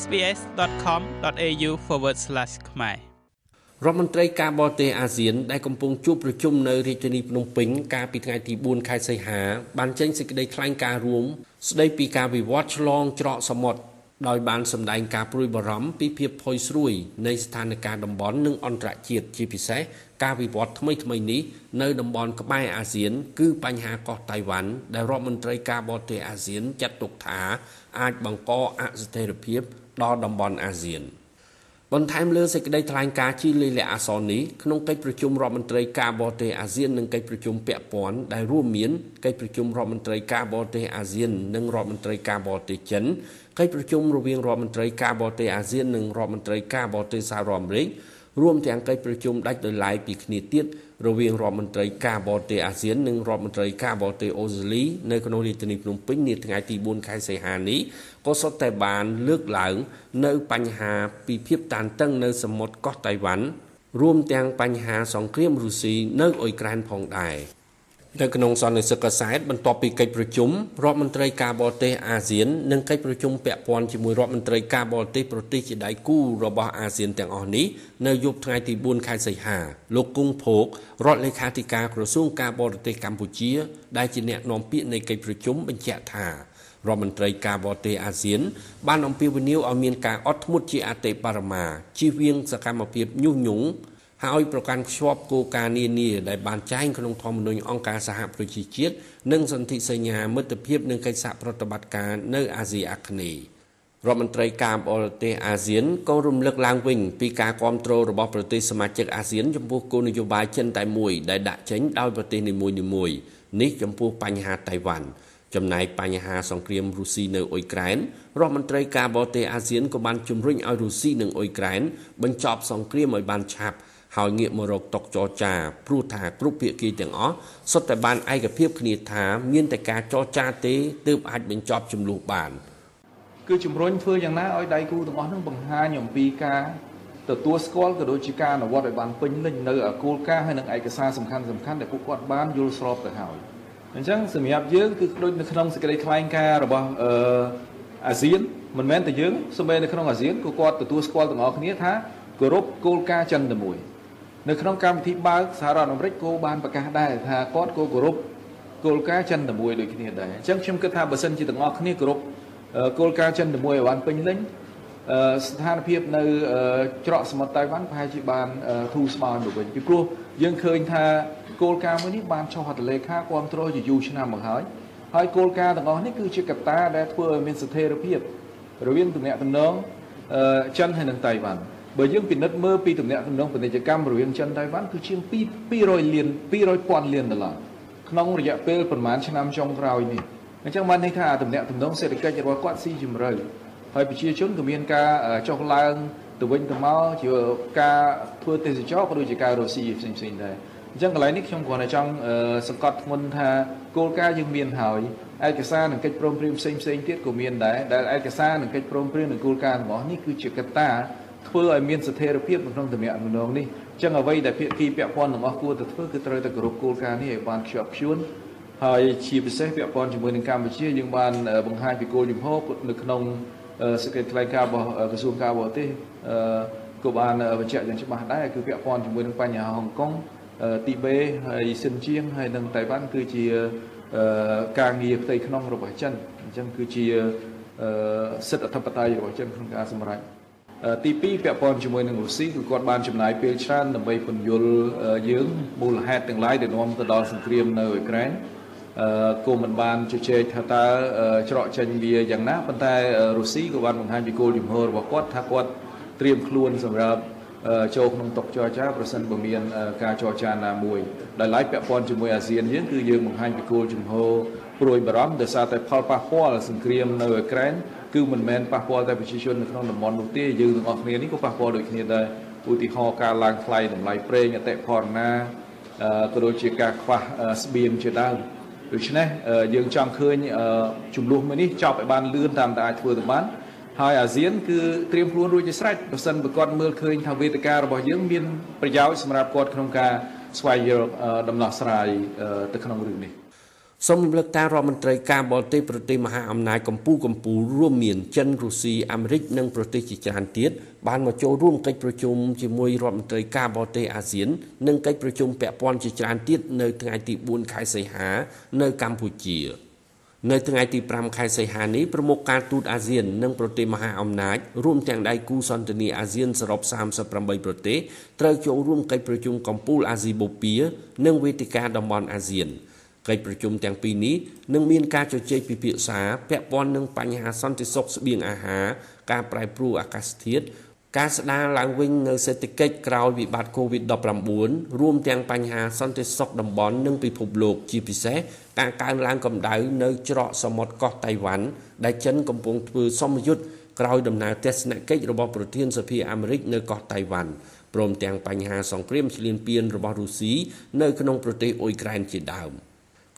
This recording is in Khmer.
sbs.com.au/ ខ្មែររដ្ឋមន្ត្រីការបរទេសអាស៊ានដែលកំពុងជួបប្រជុំនៅរាជធានីភ្នំពេញកាលពីថ្ងៃទី4ខែសីហាបានចេញសេចក្តីថ្លែងការណ៍រួមស្តីពីការវិវត្តឆ្លងច្រកសមុទ្រ ដោយបានសម្ដែងការព្រួយបារម្ភពីភាពផុយស្រួយនៃស្ថានភាពតំបន់និងអន្តរជាតិជាពិសេសការវិវត្តថ្មីថ្មីនេះនៅតំបន់ក្បែរអាស៊ាន គឺបញ្ហាកោះតៃវ៉ាន់ដែលរដ្ឋមន្ត្រីការបរទេសអាស៊ានចាត់ទុកថា អាចបង្កអស្ថិរភាពដល់តំបន់អាស៊ាន។ បន្ថែមលើសេចក្តីថ្លែងការណ៍ជាលិលាអសរនេះក្នុងកិច្ចប្រជុំរដ្ឋមន្ត្រីការបរទេសអាស៊ាននិងកិច្ចប្រជុំពាក់ព័ន្ធដែលរួមមានកិច្ចប្រជុំរដ្ឋមន្ត្រីការបរទេសអាស៊ាននិងរដ្ឋមន្ត្រីការបរទេសចិនកិច្ចប្រជុំរវាងរដ្ឋមន្ត្រីការបរទេសអាស៊ាននិងរដ្ឋមន្ត្រីការបរទេសសហរដ្ឋអាមេរិករួមទាំងកិច្ចប្រជុំដាច់ដោយឡែកពីគ្នាទៀត រវាងរដ្ឋមន្ត្រីការបរទេសអាស៊ាននិងរដ្ឋមន្ត្រីការបរទេសអូស្ត្រាលីនៅក្នុងរាជធានីភ្នំពេញនាថ្ងៃទី4ខែសីហានេះក៏សុទ្ធតែបានលើកឡើង នៅបញ្ហាពីភាពតានតឹងនៅសមុទ្រកោះតៃវ៉ាន់រួមទាំងបញ្ហាសង្គ្រាមរុស្ស៊ីនៅអ៊ុយក្រែនផងដែរ។ នៅក្នុងសន្និសីទកសែតបន្ទាប់ពីកិច្ចប្រជុំរដ្ឋមន្ត្រីការបរទេសអាស៊ាននិងកិច្ចប្រជុំពាក់ព័ន្ធជាមួយរដ្ឋមន្ត្រីការបរទេសប្រទេសជាដៃគូរបស់អាស៊ានទាំងអស់នេះនៅយប់ថ្ងៃទី4ខែសីហាលោកគង់ភោគរដ្ឋលេខាធិការក្រសួងការបរទេសកម្ពុជា ដែលជាអ្នកនាំពាក្យនៃកិច្ចប្រជុំបញ្ជាក់ថារដ្ឋមន្ត្រីការបរទេសអាស៊ាន បានអំពាវនាវឲ្យមានការអត់ធ្មត់ជាអតិបរមាជៀសវាងសកម្មភាពញុះញង់ ហើយប្រកាន់ខ្ជាប់គោលការណ៍នានាដែលបានចែងក្នុងធម្មនុញ្ញអង្គការសហប្រជាជាតិនិងសន្ធិសញ្ញាមិត្តភាពនិងកិច្ចសហប្រតិបត្តិការនៅអាស៊ីអាគ្នេយ៍រដ្ឋមន្ត្រីការបរទេសអាស៊ានក៏រំលឹកឡើងវិញពីការគ្រប់គ្រងរបស់ប្រទេសសមាជិកអាស៊ានចំពោះគោលនយោបាយចិនតែមួយដែលដាក់ចេញដោយប្រទេសនីមួយៗនេះចំពោះបញ្ហាតៃវ៉ាន់ចំណែកបញ្ហាសង្គ្រាមរុស្ស៊ីនៅអ៊ុយក្រែនរដ្ឋមន្ត្រីការបរទេសអាស៊ានក៏បានជំរុញឲ្យរុស្ស៊ីនិងអ៊ុយក្រែនបញ្ចប់សង្គ្រាមឲ្យបានឆាប់ ហើយងាកមករកតុកចរចាព្រោះថាគ្រប់ភាគីទាំងអស់សុទ្ធតែបានឯកភាពគ្នាថាមានតែការចរចាទេទើបអាចបញ្ចប់ចំនួនបានគឺជំរុញធ្វើយ៉ាងណាឲ្យដៃគូទាំងអស់នឹងបង្ហាញអំពីការទទួលស្គាល់ក៏ដូចជាការអនុវត្តឲ្យបានពេញលេញនៅគោលការណ៍ហើយនិងឯកសារសំខាន់សំខាន់ដែលពួកគាត់បានយល់ស្របទៅហើយអញ្ចឹងសម្រាប់យើងគឺដូចនៅក្នុងសេចក្តីថ្លែងការណ៍របស់អឺអាស៊ានមិនមែនតែយើងសូម្បីនៅក្នុងអាស៊ានក៏គាត់ទទួលស្គាល់ទាំងអស់គ្នាថាគោរពគោលការណ៍ចិនតែមួយ នៅក្នុងកម្មវិធីបើកសហរដ្ឋអាមេរិកគោបានប្រកាសដែរថាគាត់គោគោរពគោលការណ៍ចិនតែមួយដូចគ្នាដែរអញ្ចឹងខ្ញុំគិតថាបើសិនជាទាំងអស់គ្នាគោរពគោលការណ៍ចិនតែមួយឲ្យបានពេញលេញស្ថានភាពនៅច្រកសមុទ្រតៃវ៉ាន់ប្រហែលជាបានធូរស្បើយមកវិញពីព្រោះយើងឃើញថាគោលការណ៍មួយនេះបានចុះហត្ថលេខាគ្រប់គ្រងជាយូរឆ្នាំមកហើយហើយគោលការណ៍ទាំងអស់នេះគឺជាកត្តាដែលធ្វើឲ្យមានស្ថិរភាពរវាងទំនាក់ទំនងចិនហើយនិងតៃវ៉ាន់ បើយើងពិនិត្យមើលពីទំនាក់ទំនងពាណិជ្ជកម្មរវាងចិនតៃវ៉ាន់គឺជាង200លាន200ពាន់លានដុល្លារក្នុងរយៈពេលប្រហែលឆ្នាំចុងក្រោយនេះអញ្ចឹងបានន័យថាទំនាក់ទំនងសេដ្ឋកិច្ចរបស់គាត់ស៊ីជម្រៅហើយប្រជាជនក៏មានការចុះឡើងទៅវិញទៅមកជាការធ្វើទេសចរក៏ដូចជាការរស់ស៊ីផ្សេងផ្សេងដែរអញ្ចឹងកន្លែងនេះខ្ញុំគ្រាន់តែចង់សង្កត់ធ្ងន់ថាគោលការណ៍យើងមានហើយឯកសារនិងកិច្ចព្រមព្រៀងផ្សេងផ្សេងទៀតក៏មានដែរដែលឯកសារនិងកិច្ចព្រមព្រៀងនិងគោលការណ៍របស់នេះគឺជាកត្តា ធ្វើឲ្យមានស្ថិរភាពនៅក្នុងទំនាក់ទំនងនេះអញ្ចឹងអ្វីដែលភាគីពាក់ព័ន្ធទាំងអស់គួរតែធ្វើគឺត្រូវតែគោរពគោលការណ៍នេះឲ្យបានខ្ជាប់ខ្ជួនហើយជាពិសេសពាក់ព័ន្ធជាមួយនឹងកម្ពុជាយើងបានបង្ហាញពីគោលជំហរនៅក្នុងសេចក្តីថ្លែងការណ៍របស់ក្រសួងការបរទេសក៏បានបញ្ជាក់យ៉ាងច្បាស់ដែរគឺពាក់ព័ន្ធជាមួយនឹងបញ្ហាហុងកុងទីបេហើយសិនជាងហើយនិងតៃវ៉ាន់គឺជាការងារផ្ទៃក្នុងរបស់ចិនអញ្ចឹងគឺជាសិទ្ធិអធិបតេយ្យរបស់ចិនក្នុងការសម្រេច ទី2ពាក់ព័ន្ធជាមួយនឹងរុស្ស៊ីគឺគាត់បានចំណាយពេលច្រើនដើម្បីពន្យល់យើងមូលហេតុទាំងឡាយដែលនាំទៅដល់សង្គ្រាមនៅអ៊ុយក្រែនអឺគោមិនបានជជែកថាតើច្រកចេញវាយ៉ាងណាប៉ុន្តែរុស្ស៊ីក៏បានបង្ហាញពីគោលជំហររបស់គាត់ថាគាត់ត្រៀមខ្លួនសម្រាប់ចូលក្នុងតុចរចាប្រសិនបើមានការចរចាណាមួយដែលឡែកពាក់ព័ន្ធជាមួយអាស៊ានយើងគឺយើងបង្ហាញពីគោលជំហរព្រួយបារម្ភដោយសារតែផលប៉ះពាល់សង្គ្រាមនៅអ៊ុយក្រែន គឺមិនមែនប៉ះពាល់តែប្រជាជននៅក្នុងតំបន់នោះទេយើងទាំងអស់គ្នានេះក៏ប៉ះពាល់ដូចគ្នាដែរឧទាហរណ៍ការឡើងថ្លៃតម្លៃប្រេងអតិផរណាក៏ដូចជាការខ្វះស្បៀងជាដើមដូច្នេះយើងចង់ឃើញចំនួនមួយនេះចប់ឲ្យបានលឿនតាមតែអាចធ្វើទៅបានហើយអាស៊ានគឺត្រៀមខ្លួនរួចជាស្រេចបើសិនបើគាត់មើលឃើញថាវេទិការបស់យើងមានប្រយោជន៍សម្រាប់គាត់ក្នុងការស្វែងរកដំណោះស្រាយទៅក្នុងរឿងនេះ សូមរំលឹកថារដ្ឋមន្ត្រីការបរទេសប្រទេសមហាអំណាចកម្ពុជាកម្ពុជារួមមានចិនរុស្ស៊ីអាមេរិកនិងប្រទេសជាច្រើនទៀតបានមកចូលរួមកិច្ចប្រជុំជាមួយរដ្ឋមន្ត្រីការបរទេសអាស៊ាន និងកិច្ចប្រជុំពាក់ព័ន្ធជាច្រើនទៀតនៅថ្ងៃទី4ខែសីហានៅកម្ពុជា នៅថ្ងៃទី5ខែសីហានេះប្រមុខការទូតអាស៊ាន និងប្រទេសមហាអំណាចរួមទាំងដៃគូសន្តិនិកអាស៊ានសរុប38ប្រទេសត្រូវចូលរួមកិច្ចប្រជុំកម្ពុជាអាស៊ីបូព៌ានិងវេទិកាតំបន់អាស៊ាន កិច្ចប្រជុំទាំងពីរនេះនឹងមានការជជែកពិភាក្សាពាក់ព័ន្ធនឹងបញ្ហាសន្តិសុខស្បៀងអាហារការប្រែប្រួលអាកាសធាតុការស្ដារឡើងវិញនៅសេដ្ឋកិច្ចក្រោយវិបត្តិ COVID-19 រួមទាំងបញ្ហាសន្តិសុខតំបន់និងពិភពលោកជាពិសេសការកើនឡើងកម្ដៅនៅច្រកសមុទ្រកោះតៃវ៉ាន់ដែលចិនកំពុងធ្វើសម្ពយុទ្ធក្រោយដំណើរទស្សនកិច្ចរបស់ប្រធានសភាអាមេរិកនៅកោះតៃវ៉ាន់ព្រមទាំងបញ្ហាសង្គ្រាមឈ្លានពានរបស់រុស្ស៊ីនៅក្នុងប្រទេសអ៊ុយក្រែនជាដើម